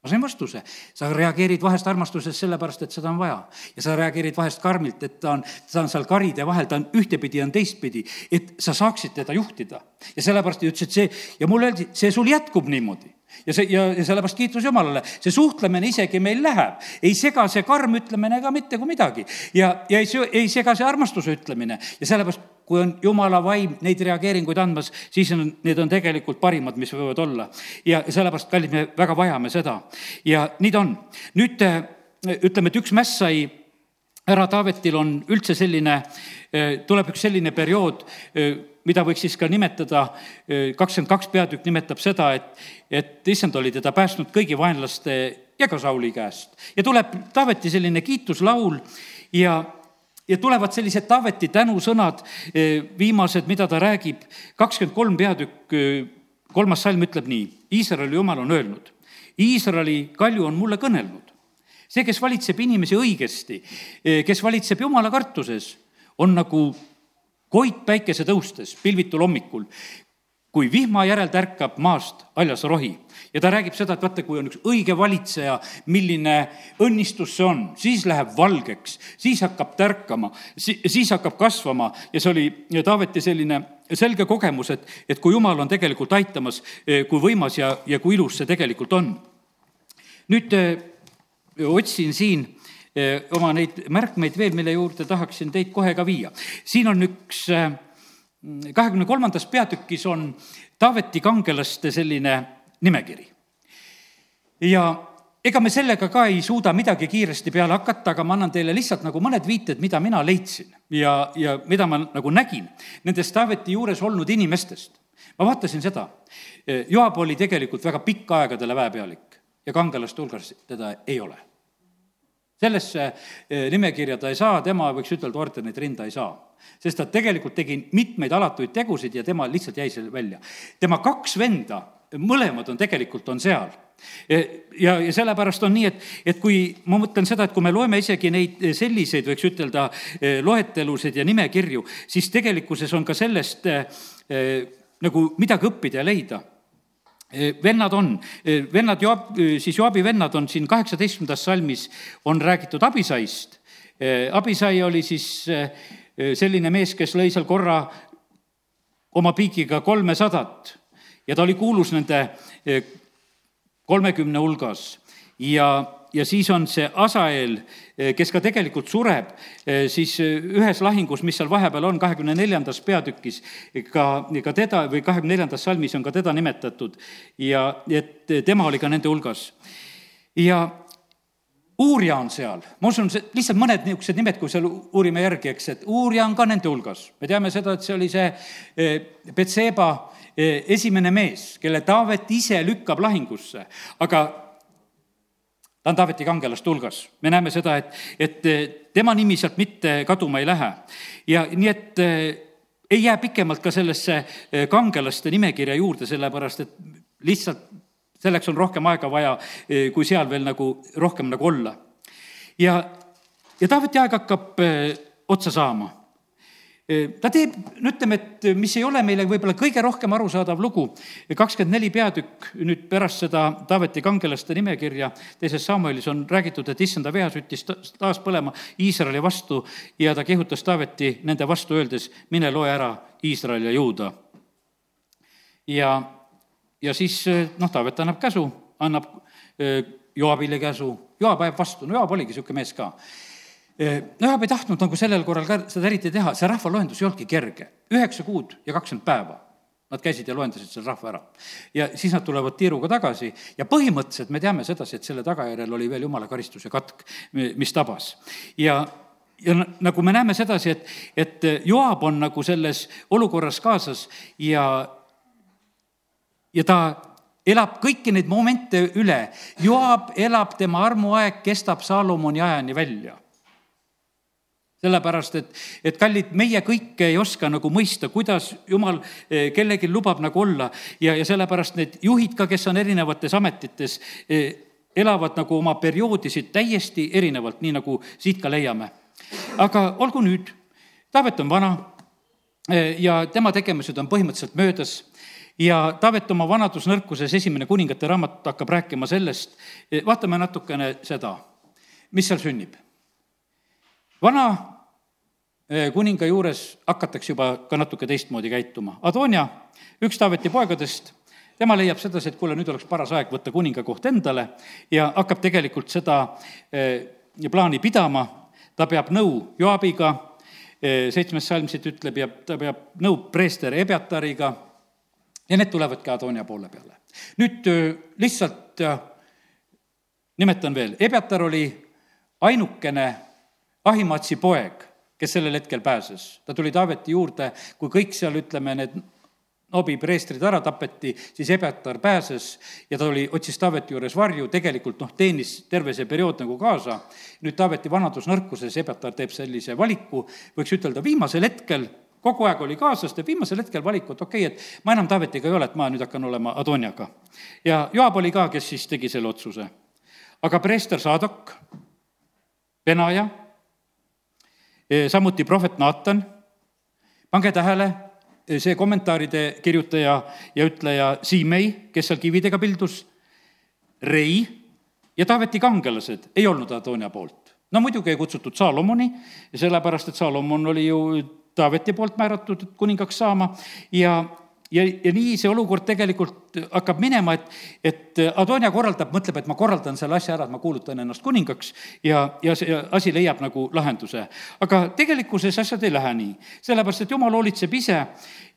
ma sain vastuse, sa reageerid vahest armastuses sellepärast, et seda on vaja. ja sa reageerid vahest karmilt, et ta on, ta on seal karide vahel, ta on ühtepidi, on teistpidi, et sa saaksid teda juhtida. ja sellepärast ta ütles, et see, ja mulle öeldi, see sul jätkub niimoodi ja see, ja, ja sellepärast kiitus Jumalale, see suhtlemine isegi meil läheb. ei sega see karm ütlemine ka mitte kui midagi. ja, ja ei, ei sega see armastuse ütlemine ja sellepärast, kui on Jumala vaim neid reageeringuid andmas, siis on, need on tegelikult parimad, mis võivad olla. ja sellepärast, kallid, me väga vajame seda. ja nii ta on. nüüd ütleme, et üks mäss sai härra Taavetil on üldse selline, tuleb üks selline periood, mida võiks siis ka nimetada, kakskümmend kaks peatükk nimetab seda, et, et issand oli teda päästnud kõigi vaenlaste ja ka Sauli käest. ja tuleb Taaveti selline kiituslaul ja, ja tulevad sellised Taaveti tänusõnad, viimased, mida ta räägib, kakskümmend kolm peatükk, kolmas salm ütleb nii, Iisraeli jumal on öelnud, Iisraeli kalju on mulle kõnelnud. see, kes valitseb inimesi õigesti, kes valitseb jumala kartuses, on nagu koit päikese tõustes pilvitul hommikul, kui vihma järel tärkab maast haljas rohi ja ta räägib seda, et vaata, kui on üks õige valitseja, milline õnnistus see on, siis läheb valgeks, siis hakkab tärkama, siis hakkab kasvama ja see oli Taaveti selline selge kogemus, et, et kui jumal on tegelikult aitamas, kui võimas ja, ja kui ilus see tegelikult on. nüüd öö, otsin siin oma neid märkmeid veel, mille juurde tahaksin teid kohe ka viia. siin on üks, kahekümne kolmandas peatükis on Taaveti kangelaste selline nimekiri. ja ega me sellega ka ei suuda midagi kiiresti peale hakata, aga ma annan teile lihtsalt nagu mõned viited, mida mina leidsin ja, ja mida ma nagu nägin nendest Taaveti juures olnud inimestest. ma vaatasin seda, Joab oli tegelikult väga pikka aegadele väepealik ja kangelaste hulgas teda ei ole sellesse eh, nimekirja ta ei saa, tema võiks ütelda, ordenit rinda ei saa. sest ta tegelikult tegi mitmeid alatuid tegusid ja tema lihtsalt jäi seal välja. tema kaks venda, mõlemad on tegelikult, on seal eh, ja, ja sellepärast on nii, et, et kui ma mõtlen seda, et kui me loeme isegi neid selliseid, võiks ütelda, eh, loetelusid ja nimekirju, siis tegelikkuses on ka sellest eh, nagu midagi õppida ja leida vennad on, vennad Joab, siis Joabi vennad on siin kaheksateistkümnendas salmis, on räägitud Abisaist. Abisai oli siis selline mees, kes lõi seal korra oma piigiga kolmesadat ja ta oli kuulus nende kolmekümne hulgas ja ja siis on see Asael, eh, kes ka tegelikult sureb, eh, siis eh, ühes lahingus, mis seal vahepeal on, kahekümne neljandas peatükis, ka, ka teda või kahekümne neljandas salmis on ka teda nimetatud ja et tema oli ka nende hulgas. ja Uurja on seal, ma usun, see, lihtsalt mõned niisugused nimed, kui seal uurime järgi, eks, et Uurja on ka nende hulgas. me teame seda, et see oli see Betseba esimene mees, kelle Taavet ise lükkab lahingusse, aga ta on Taaveti kangelaste hulgas. me näeme seda, et, et tema nimi sealt mitte kaduma ei lähe. ja nii, et eh, ei jää pikemalt ka sellesse eh, kangelaste nimekirja juurde, sellepärast et lihtsalt selleks on rohkem aega vaja, eh, kui seal veel nagu rohkem nagu olla. ja, ja Taaveti aeg hakkab otsa saama ta teeb, no ütleme, et mis ei ole meile võib-olla kõige rohkem arusaadav lugu, kakskümmend neli peatükk nüüd pärast seda Taaveti kangelaste nimekirja teises Samuelis on räägitud, et issanda veas ütles taas põlema Iisraeli vastu ja ta kehutas Taaveti nende vastu, öeldes, mine loe ära Iisrael ja Juuda. ja, ja siis noh, Taavet annab käsu, annab Joabile käsu, Joab ajab vastu, no Joab oligi niisugune mees ka Joab ei tahtnud nagu sellel korral ka seda eriti teha, see rahvaloendus ei olnudki kerge. üheksa kuud ja kakskümmend päeva. Nad käisid ja loendasid selle rahva ära. ja siis nad tulevad tiiruga tagasi ja põhimõtteliselt me teame sedasi, et selle tagajärjel oli veel jumala karistuse katk, mis tabas. ja ja nagu me näeme sedasi, et, et Joab on nagu selles olukorras kaasas ja, ja ta elab kõiki neid momente üle. Joab elab, tema armuaeg kestab Saalomoni ajani välja sellepärast, et, et kallid, meie kõike ei oska nagu mõista, kuidas jumal eh, kellelgi lubab nagu olla. Ja, ja sellepärast need juhid ka, kes on erinevates ametites, eh, elavad nagu oma perioodisid täiesti erinevalt, nii nagu siit ka leiame. aga olgu nüüd, Taavet on vana eh, ja tema tegemised on põhimõtteliselt möödas. Ja Taavet oma vanadusnõrkuses, esimene kuningate raamat hakkab rääkima sellest, vaatame natukene seda, mis seal sünnib vana eh, kuninga juures hakatakse juba ka natuke teistmoodi käituma. Adonia, üks Taaveti poegadest, tema leiab sedasi, et kuule, nüüd oleks paras aeg võtta kuninga koht endale ja hakkab tegelikult seda plaani pidama, ta peab nõu Joabiga, seitsmes salm siit ütleb ja ta peab nõu preester Ebiatariga ja need tulevadki Adonia poole peale. nüüd lihtsalt nimetan veel, Ebiatar oli ainukene Ahimatsi poeg, kes sellel hetkel pääses. ta tuli Taaveti juurde, kui kõik seal, ütleme, need Nobi preestrid ära tapeti, siis Ebetar pääses ja ta oli, otsis Taaveti juures varju, tegelikult noh, teenis terve see periood nagu kaasa. nüüd Taaveti vanadusnõrkuses Ebetar teeb sellise valiku, võiks ütelda viimasel hetkel, kogu aeg oli kaasas, teeb viimasel hetkel valiku, et okei okay,, et ma enam Taavetiga ei ole, et ma nüüd hakkan olema Adoniaga. ja Joab oli ka, kes siis tegi selle otsuse. aga preester Sadok, Benaja, samuti prohvet Naatan, pange tähele see kommentaaride kirjutaja ja ütleja Siimei, kes seal kividega pildus, Rei ja Taaveti kangelased ei olnud Adonia poolt. no muidugi ei kutsutud Saalomoni, sellepärast et Saalomon oli ju Taaveti poolt määratud kuningaks saama ja ja, ja nii see olukord tegelikult hakkab minema, et, et Adonia korraldab, mõtleb, et ma korraldan selle asja ära, et ma kuulutan ennast kuningaks ja, ja see asi leiab nagu lahenduse. aga tegelikkuses asjad ei lähe nii, sellepärast et jumal hoolitseb ise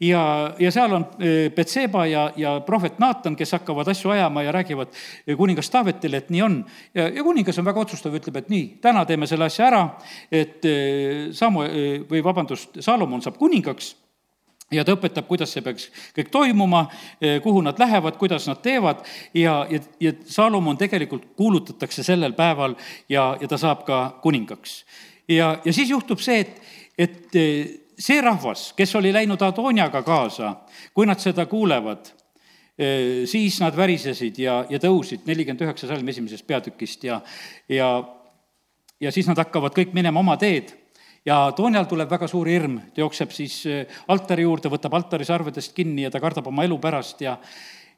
ja, ja seal on e, Betseba ja, ja prohvet Naatan, kes hakkavad asju ajama ja räägivad kuningas Taavetile, et nii on. ja, ja kuningas on väga otsustav, ütleb, et nii, täna teeme selle asja ära, et e, Samu- või vabandust, Salomon saab kuningaks ja ta õpetab, kuidas see peaks kõik toimuma, eh, kuhu nad lähevad, kuidas nad teevad ja, ja, ja Salomon tegelikult kuulutatakse sellel päeval ja, ja ta saab ka kuningaks. ja, ja siis juhtub see, et, et eh, see rahvas, kes oli läinud Adoniaga kaasa, kui nad seda kuulevad, eh, siis nad värisesid ja, ja tõusid, nelikümmend üheksa salm esimesest peatükist ja, ja, ja siis nad hakkavad kõik minema oma teed ja Toonjal tuleb väga suur hirm, ta jookseb siis äh, altari juurde, võtab altari sarvedest kinni ja ta kardab oma elu pärast ja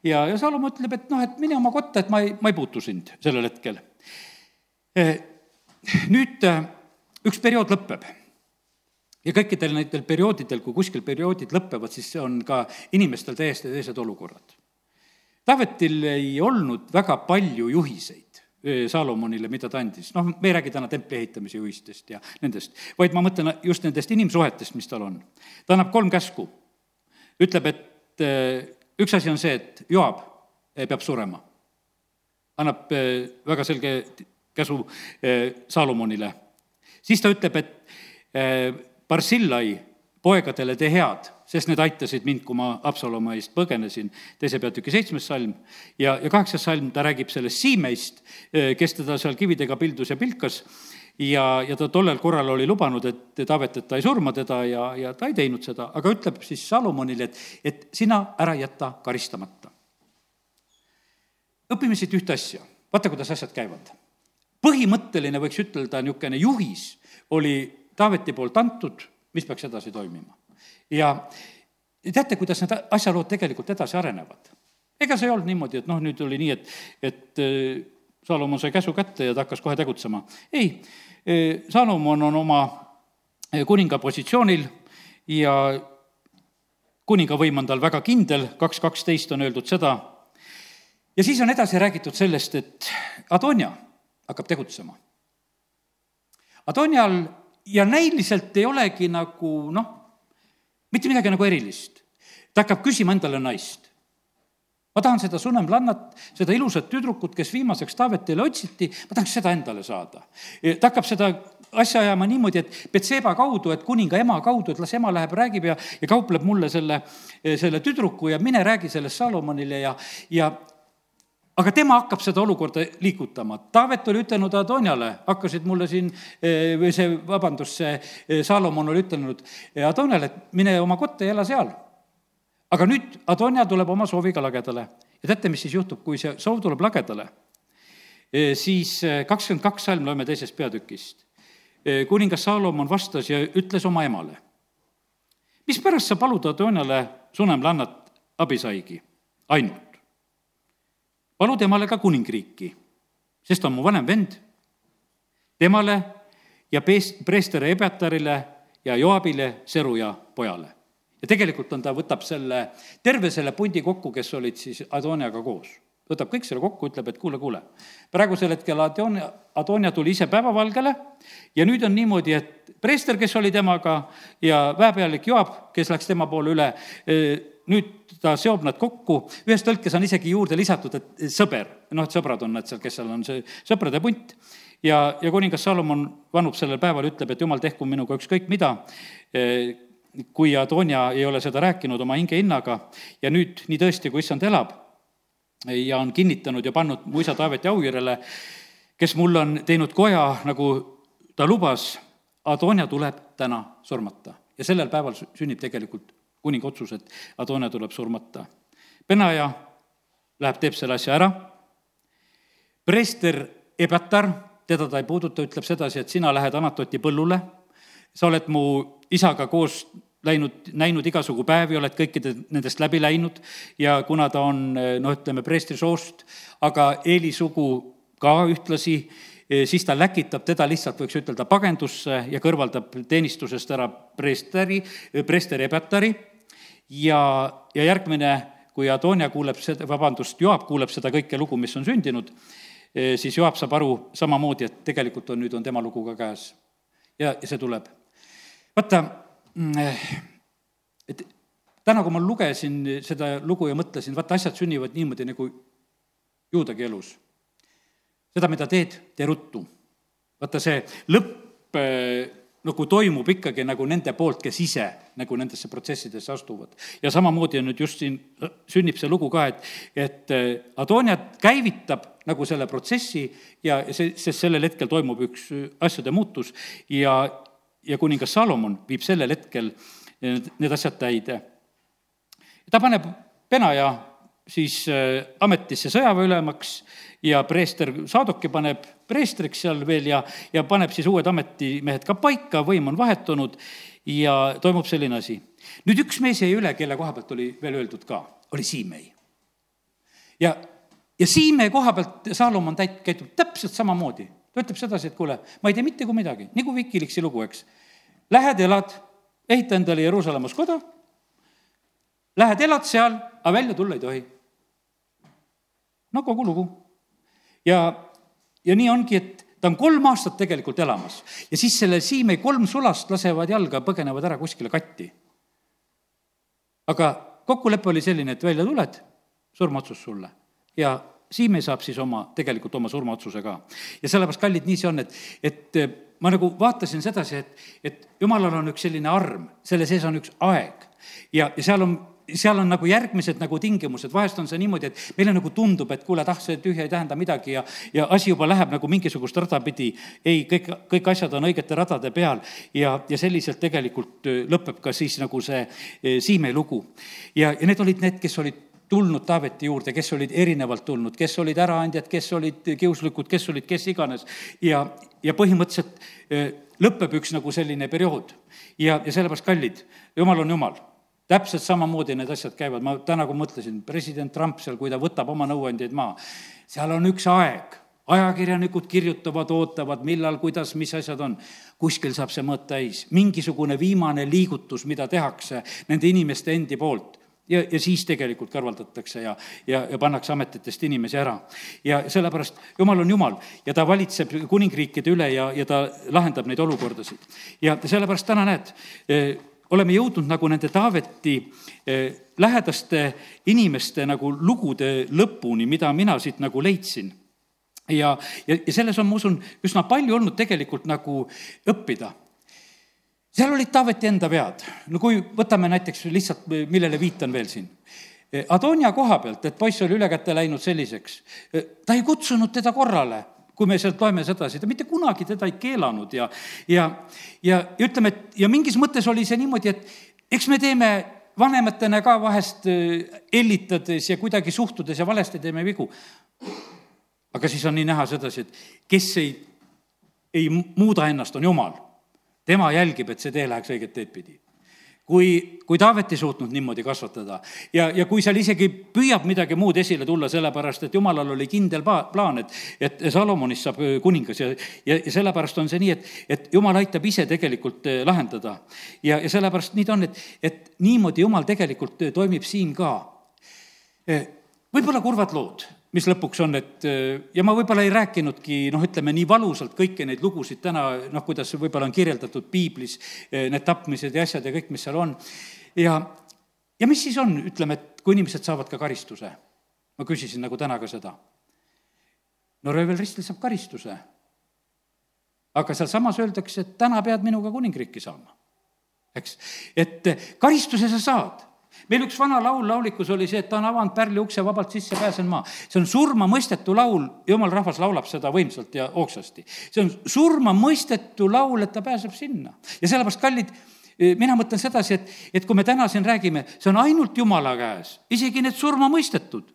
ja, ja Salomo ütleb, et noh, et mine oma kotta, et ma ei, ma ei puutu sind sellel hetkel. Äh, nüüd äh, üks periood lõpeb ja kõikidel nendel perioodidel, kui kuskil perioodid lõpevad, siis on ka inimestel täiesti teised olukorrad. Taavetil ei olnud väga palju juhiseid Saalomonile, mida ta andis. noh, me ei räägi täna templi ehitamise juhistest ja nendest, vaid ma mõtlen just nendest inimsuhetest, mis tal on. ta annab kolm käsku. ütleb, et üks asi on see, et Joab peab surema. annab väga selge käsu Saalomonile. siis ta ütleb, et Barsillai poegadele tee head sest need aitasid mind, kui ma Absaloma eest põgenesin, teise peatüki seitsmes salm. ja, ja kaheksas salm, ta räägib sellest Siimeist, eh, kes teda seal kividega pildus ja pilkas ja, ja ta tollel korral oli lubanud, et Taavet, et ta ei surma teda ja, ja ta ei teinud seda, aga ütleb siis Salomonile, et, et sina ära jäta karistamata. õpime siit ühte asja, vaata, kuidas asjad käivad. põhimõtteline, võiks ütelda, niisugune juhis oli Taaveti poolt antud, mis peaks edasi toimima ja teate, kuidas need asjalood tegelikult edasi arenevad? ega see ei olnud niimoodi, et noh, nüüd oli nii, et, et äh, Salomon sai käsu kätte ja ta hakkas kohe tegutsema. ei, äh, Salomon on oma äh, kuninga positsioonil ja kuningavõim on tal väga kindel, kaks kaksteist on öeldud seda, ja siis on edasi räägitud sellest, et Adonia hakkab tegutsema. Adonial ja näiliselt ei olegi nagu noh, mitte midagi nagu erilist. ta hakkab küsima endale naist. ma tahan seda sunemlannat, seda ilusat tüdrukut, kes viimaseks Taavetile otsiti, ma tahaks seda endale saada. ta hakkab seda asja ajama niimoodi, et Betseba kaudu, et kuninga ema kaudu, et las ema läheb, räägib ja, ja kaupleb mulle selle, selle tüdruku ja mine räägi sellest Salomonile ja, ja aga tema hakkab seda olukorda liigutama. Taavet oli ütelnud Adoniale, hakkasid mulle siin, eh, või see, vabandust, see eh, Salomon oli ütelnud eh, Adoniale, et mine oma kotta ja ela seal. aga nüüd Adonia tuleb oma sooviga lagedale. ja teate, mis siis juhtub, kui see soov tuleb lagedale? siis kakskümmend kaks salm loeme teisest peatükist. kuningas Salomon vastas ja ütles oma emale, mispärast sa palud Adoniale sunemlannat abisaigi ainult? Palu temale ka kuningriiki, sest ta on mu vanem vend. temale ja pees-, preester Ebetarile ja Joabile, Seruja pojale. ja tegelikult on, ta võtab selle, terve selle pundi kokku, kes olid siis Adoniaga koos. võtab kõik selle kokku, ütleb, et kuule, kuule, praegusel hetkel Adonia, Adonia tuli ise päevavalgele ja nüüd on niimoodi, et preester, kes oli temaga ja väepealik Joab, kes läks tema poole üle, nüüd ta seob nad kokku, ühes tõlkes on isegi juurde lisatud, et sõber, noh, et sõbrad on nad seal, kes seal on, see sõprade punt. ja, ja kuningas Salomon vanub sellel päeval, ütleb, et jumal tehku minuga ükskõik mida. Kui Adonia ei ole seda rääkinud oma hinge hinnaga ja nüüd nii tõesti, kui issand elab ja on kinnitanud ja pannud mu isa Taaveti Aujärele, kes mulle on teinud koja, nagu ta lubas, Adonia tuleb täna surmata. ja sellel päeval sünnib tegelikult kuninga otsus, et Adonia tuleb surmata. Benaja läheb, teeb selle asja ära, preester Ebatar, teda ta ei puuduta, ütleb sedasi, et sina lähed Anatoti põllule, sa oled mu isaga koos läinud, näinud igasugu päevi, oled kõikide nendest läbi läinud ja kuna ta on noh, ütleme preestri soost, aga Eeli sugu ka ühtlasi, siis ta läkitab teda lihtsalt, võiks ütelda, pagendusse ja kõrvaldab teenistusest ära preesteri, preesteri Ebatari ja, ja järgmine, kui Adonia kuuleb seda, vabandust, Joab kuuleb seda kõike lugu, mis on sündinud, siis Joab saab aru samamoodi, et tegelikult on, nüüd on tema lugu ka käes. ja, ja see tuleb. vaata Mm, eh, et täna, kui ma lugesin seda lugu ja mõtlesin, vaata, asjad sünnivad niimoodi nagu juudagi elus. Seda, mida teed, tee ruttu. vaata, see lõpp eh, nagu toimub ikkagi nagu nende poolt, kes ise nagu nendesse protsessidesse astuvad. ja samamoodi on nüüd just siin, sünnib see lugu ka, et, et eh, Adonia käivitab nagu selle protsessi ja see, sest sellel hetkel toimub üks asjade muutus ja, ja kuningas Salomon viib sellel hetkel need, need asjad täide. ta paneb Benaja siis äh, ametisse sõjaväeülemaks ja preester Saadoki paneb preestriks seal veel ja, ja paneb siis uued ametimehed ka paika, võim on vahetunud ja toimub selline asi. nüüd üks mees jäi üle, kelle koha pealt oli veel öeldud ka, oli Siimei. ja, ja Siimei koha pealt Salomon täit-, käitub täpselt samamoodi ta ütleb sedasi, et kuule, ma ei tee mitte kui midagi, nagu Wikileaksi lugu, eks. Lähed, elad, ehita endale Jeruusalemmas kodu, lähed, elad seal, aga välja tulla ei tohi. No kogu lugu. ja, ja nii ongi, et ta on kolm aastat tegelikult elamas ja siis selle Siimei kolm sulast lasevad jalga, põgenevad ära kuskile katti. aga kokkulepe oli selline, et välja tuled, surmaotsus sulle ja Siime saab siis oma, tegelikult oma surmaotsuse ka. ja sellepärast, kallid, nii see on, et, et eh, ma nagu vaatasin sedasi, et, et jumalal on üks selline arm, selle sees on üks aeg ja, ja seal on seal on nagu järgmised nagu tingimused, vahest on see niimoodi, et meile nagu tundub, et kuule, tah, see tühja ei tähenda midagi ja, ja asi juba läheb nagu mingisugust rada pidi. ei, kõik, kõik asjad on õigete radade peal ja, ja selliselt tegelikult eh, lõpeb ka siis nagu see eh, Siime lugu. ja, ja need olid need, kes olid tulnud Taaveti juurde, kes olid erinevalt tulnud, kes olid äraandjad, kes olid kiuslikud, kes olid kes iganes. ja, ja põhimõtteliselt eh, lõpeb üks nagu selline periood. ja, ja sellepärast, kallid, jumal on jumal täpselt samamoodi need asjad käivad, ma täna, kui mõtlesin, president Trump seal, kui ta võtab oma nõuandjaid maha, seal on üks aeg, ajakirjanikud kirjutavad, ootavad, millal, kuidas, mis asjad on. kuskil saab see mõõt täis, mingisugune viimane liigutus, mida tehakse nende inimeste endi poolt ja, ja siis tegelikult kõrvaldatakse ja, ja, ja pannakse ametitest inimesi ära. ja sellepärast Jumal on Jumal ja ta valitseb kuningriikide üle ja, ja ta lahendab neid olukordasid. ja sellepärast täna näed, oleme jõudnud nagu nende Taaveti eh, lähedaste inimeste nagu lugude lõpuni, mida mina siit nagu leidsin ja, ja, ja selles on, ma usun, üsna palju olnud tegelikult nagu õppida seal olid Taaveti enda vead. no kui võtame näiteks lihtsalt, millele viitan veel siin. Adonia koha pealt, et poiss oli ülekäte läinud selliseks, ta ei kutsunud teda korrale, kui me sealt loeme sedasi, ta mitte kunagi teda ei keelanud ja, ja, ja ütleme, et ja mingis mõttes oli see niimoodi, et eks me teeme vanematena ka vahest hellitades ja kuidagi suhtudes ja valesti teeme vigu. aga siis on nii näha sedasi, et kes ei, ei muuda ennast, on jumal tema jälgib, et see tee läheks õiget teed pidi. Kui, kui Taavet ei suutnud niimoodi kasvatada ja, ja kui seal isegi püüab midagi muud esile tulla, sellepärast et jumalal oli kindel pa-, plaan, et, et Salomonist saab kuningas ja, ja, ja sellepärast on see nii, et, et jumal aitab ise tegelikult eh, lahendada. ja, ja sellepärast nii ta on, et, et niimoodi jumal tegelikult eh, toimib siin ka. Võib-olla kurvad lood mis lõpuks on, et ja ma võib-olla ei rääkinudki noh, ütleme nii valusalt kõiki neid lugusid täna, noh, kuidas võib-olla on kirjeldatud piiblis, need tapmised ja asjad ja kõik, mis seal on. ja, ja mis siis on, ütleme, et kui inimesed saavad ka karistuse? ma küsisin nagu täna ka seda. no röövel ristil saab karistuse. aga sealsamas öeldakse, et täna pead minuga kuningriiki saama. eks, et karistuse sa saad meil üks vana laul laulikus oli see, et ta on avanud pärli ukse, vabalt sisse pääsen ma. see on surmamõistetu laul, jumal rahvas laulab seda võimsalt ja hoogsasti. see on surmamõistetu laul, et ta pääseb sinna. ja sellepärast, kallid, mina mõtlen sedasi, et, et kui me täna siin räägime, see on ainult Jumala käes, isegi need surmamõistetud.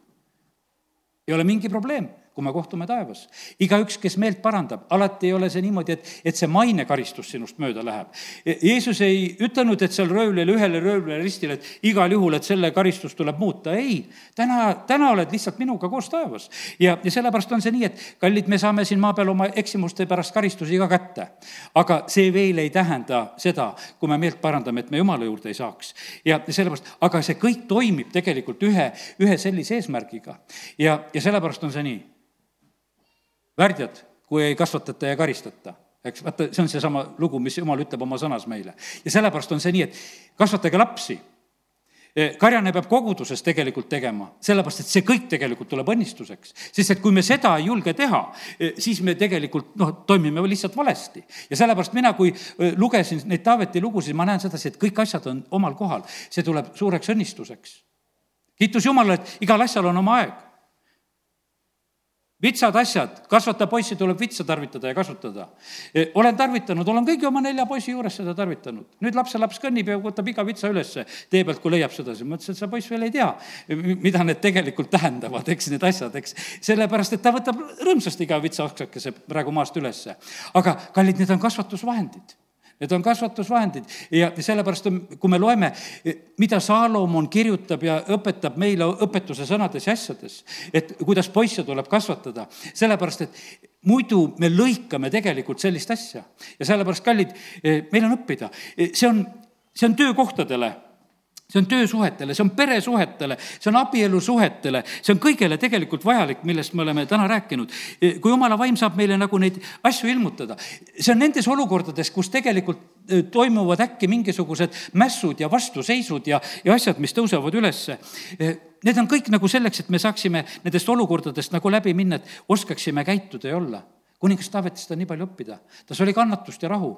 ei ole mingi probleem kui me kohtume taevas. igaüks, kes meelt parandab, alati ei ole see niimoodi, et, et see mainekaristus sinust mööda läheb. Jeesus ei ütelnud, et seal röövlile, ühele röövlile ristile, et igal juhul, et selle karistus tuleb muuta, ei. täna, täna oled lihtsalt minuga koos taevas. ja, ja sellepärast on see nii, et kallid, me saame siin maa peal oma eksimuste pärast karistusi ka kätte. aga see veel ei tähenda seda, kui me meelt parandame, et me Jumala juurde ei saaks. ja sellepärast, aga see kõik toimib tegelikult ühe, ühe sellise eesmärgiga. ja, ja sellepärast on see nii värdjad, kui ei kasvatata ja karistata eks vaata, see on seesama lugu, mis jumal ütleb oma sõnas meile. ja sellepärast on see nii, et kasvatage lapsi. E, karjane peab koguduses tegelikult tegema, sellepärast et see kõik tegelikult tuleb õnnistuseks. sest et kui me seda ei julge teha, e, siis me tegelikult noh, toimime lihtsalt valesti. ja sellepärast mina, kui e, lugesin neid Taaveti lugusid, ma näen sedasi, et kõik asjad on omal kohal. see tuleb suureks õnnistuseks. kiitus Jumalale, et igal asjal on oma aeg vitsad asjad, kasvata poissi tuleb vitsa tarvitada ja kasutada. E, olen tarvitanud, olen kõigi oma nelja poisi juures seda tarvitanud. nüüd lapselaps kõnnib ja võtab iga vitsa ülesse tee pealt, kui leiab seda, siis mõtlesin, et see poiss veel ei tea, mida need tegelikult tähendavad, eks, need asjad, eks. sellepärast, et ta võtab rõõmsasti iga vitsa oksakese praegu maast ülesse. aga kallid, need on kasvatusvahendid Need on kasvatusvahendid ja sellepärast on, kui me loeme, mida Saalomon kirjutab ja õpetab meile õpetuse sõnades ja asjades, et kuidas poisse tuleb kasvatada, sellepärast et muidu me lõikame tegelikult sellist asja. ja sellepärast, kallid, meil on õppida, see on, see on töökohtadele see on töösuhetele, see on peresuhetele, see on abielusuhetele, see on kõigele tegelikult vajalik, millest me oleme täna rääkinud. kui jumala vaim saab meile nagu neid asju ilmutada, see on nendes olukordades, kus tegelikult e, toimuvad äkki mingisugused mässud ja vastuseisud ja, ja asjad, mis tõusevad ülesse. E, need on kõik nagu selleks, et me saaksime nendest olukordadest nagu läbi minna, et oskaksime käituda ja olla kuningas Taavetist on nii palju õppida, tas oli kannatust ja rahu.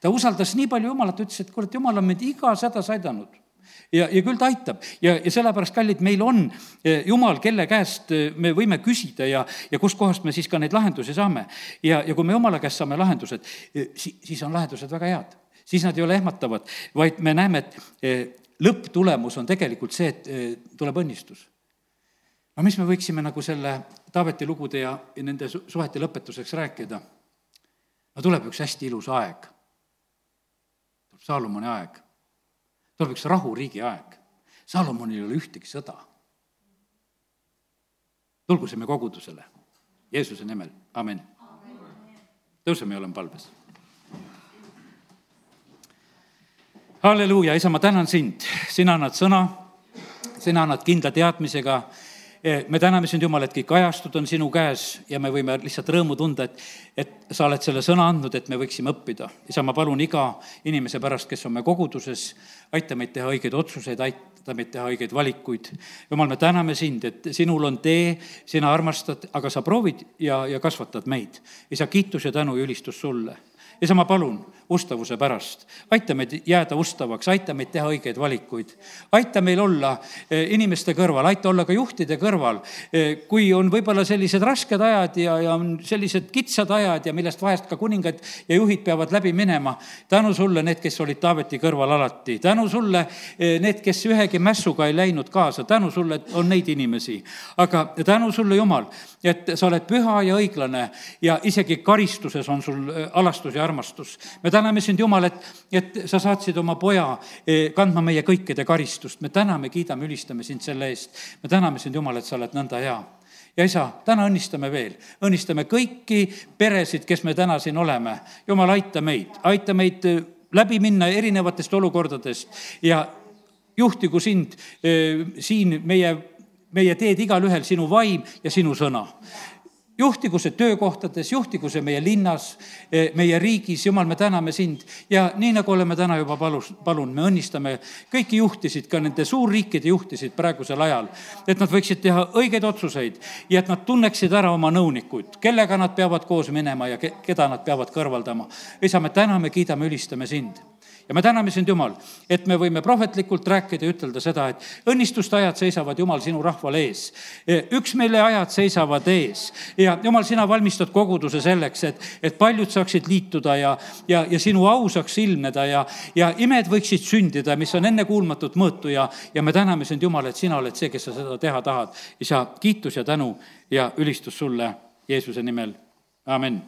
ta usaldas nii palju Jumalat, ütles, et kuule, et Jumal on meid igas hädas aidanud ja, ja küll ta aitab ja, ja sellepärast, kallid, meil on eh, Jumal, kelle käest eh, me võime küsida ja, ja kustkohast me siis ka neid lahendusi saame. ja, ja kui me Jumala käest saame lahendused, eh, siis, on lahendused väga head. siis nad ei ole ehmatavad, vaid me näeme, et lõpptulemus on tegelikult see, et tuleb õnnistus. no mis me võiksime nagu selle Taaveti lugude ja nende suhete lõpetuseks rääkida? no tuleb üks hästi ilus aeg. tuleb Saalomoni aeg tuleb üks rahuriigi aeg. Salomonil ei ole ühtegi sõda. tulgusime kogudusele Jeesuse nimel, amin. tõuseme ja oleme palves. halleluuja, isa, ma tänan sind, sina annad sõna, sina annad kindla teadmisega me täname sind, Jumal, et kõik ajastud on sinu käes ja me võime lihtsalt rõõmu tunda, et, et sa oled selle sõna andnud, et me võiksime õppida. isa, ma palun iga inimese pärast, kes on me koguduses, aita meid teha õigeid otsuseid, aita meid teha õigeid valikuid. Jumal, me täname sind, et sinul on tee, sina armastad, aga sa proovid ja, ja kasvatad meid. isa, kiitus ja tänu ja ülistus sulle. isa, ma palun ustavuse pärast. aita meid jääda ustavaks, aita meid teha õigeid valikuid. aita meil olla eh, inimeste kõrval, aita olla ka juhtide kõrval. Eh, kui on võib-olla sellised rasked ajad ja, ja on sellised kitsad ajad ja millest vahest ka kuningad ja juhid peavad läbi minema. tänu sulle, need, kes olid Taaveti kõrval alati. tänu sulle, eh, need, kes ühegi mässuga ei läinud kaasa. tänu sulle, et on neid inimesi. aga tänu sulle, Jumal, et sa oled püha ja õiglane ja isegi karistuses on sul alastus ja armastus. me täname sind, Jumal, et, et sa saatsid oma poja eh, kandma meie kõikide karistust. me täname, kiidame, ülistame sind selle eest. me täname sind, Jumal, et sa oled nõnda hea ja isa, täna õnnistame veel, õnnistame kõiki peresid, kes me täna siin oleme. jumal, aita meid, aita meid eh, läbi minna erinevatest olukordadest ja juhtigu sind eh, siin meie, meie teed igalühel sinu vaim ja sinu sõna juhtigu see töökohtades, juhtigu see meie linnas, e, meie riigis, jumal, me täname sind. Ja nii, nagu oleme täna juba palus, palunud, me õnnistame. Kõiki juhtisid, ka nende suurriikide juhtisid praegusel ajal, et nad võiksid teha õigeid otsuseid ja et nad tunneksid ära oma nõunikuid, kellega nad peavad koos minema ja ke-, keda nad peavad kõrvaldama. isa, me täname, kiidame, ülistame sind ja me täname sind, Jumal, et me võime prohvetlikult rääkida ja ütelda seda, et õnnistuste ajad seisavad, Jumal, sinu rahval ees. üksmeele ajad seisavad ees ja Jumal, sina valmistad koguduse selleks, et, et paljud saaksid liituda ja, ja, ja sinu au saaks ilmneda ja, ja imed võiksid sündida, mis on ennekuulmatut mõõtu ja, ja me täname sind, Jumal, et sina oled see, kes sa seda teha tahad. isa, kiitus ja tänu ja ülistus sulle Jeesuse nimel, amin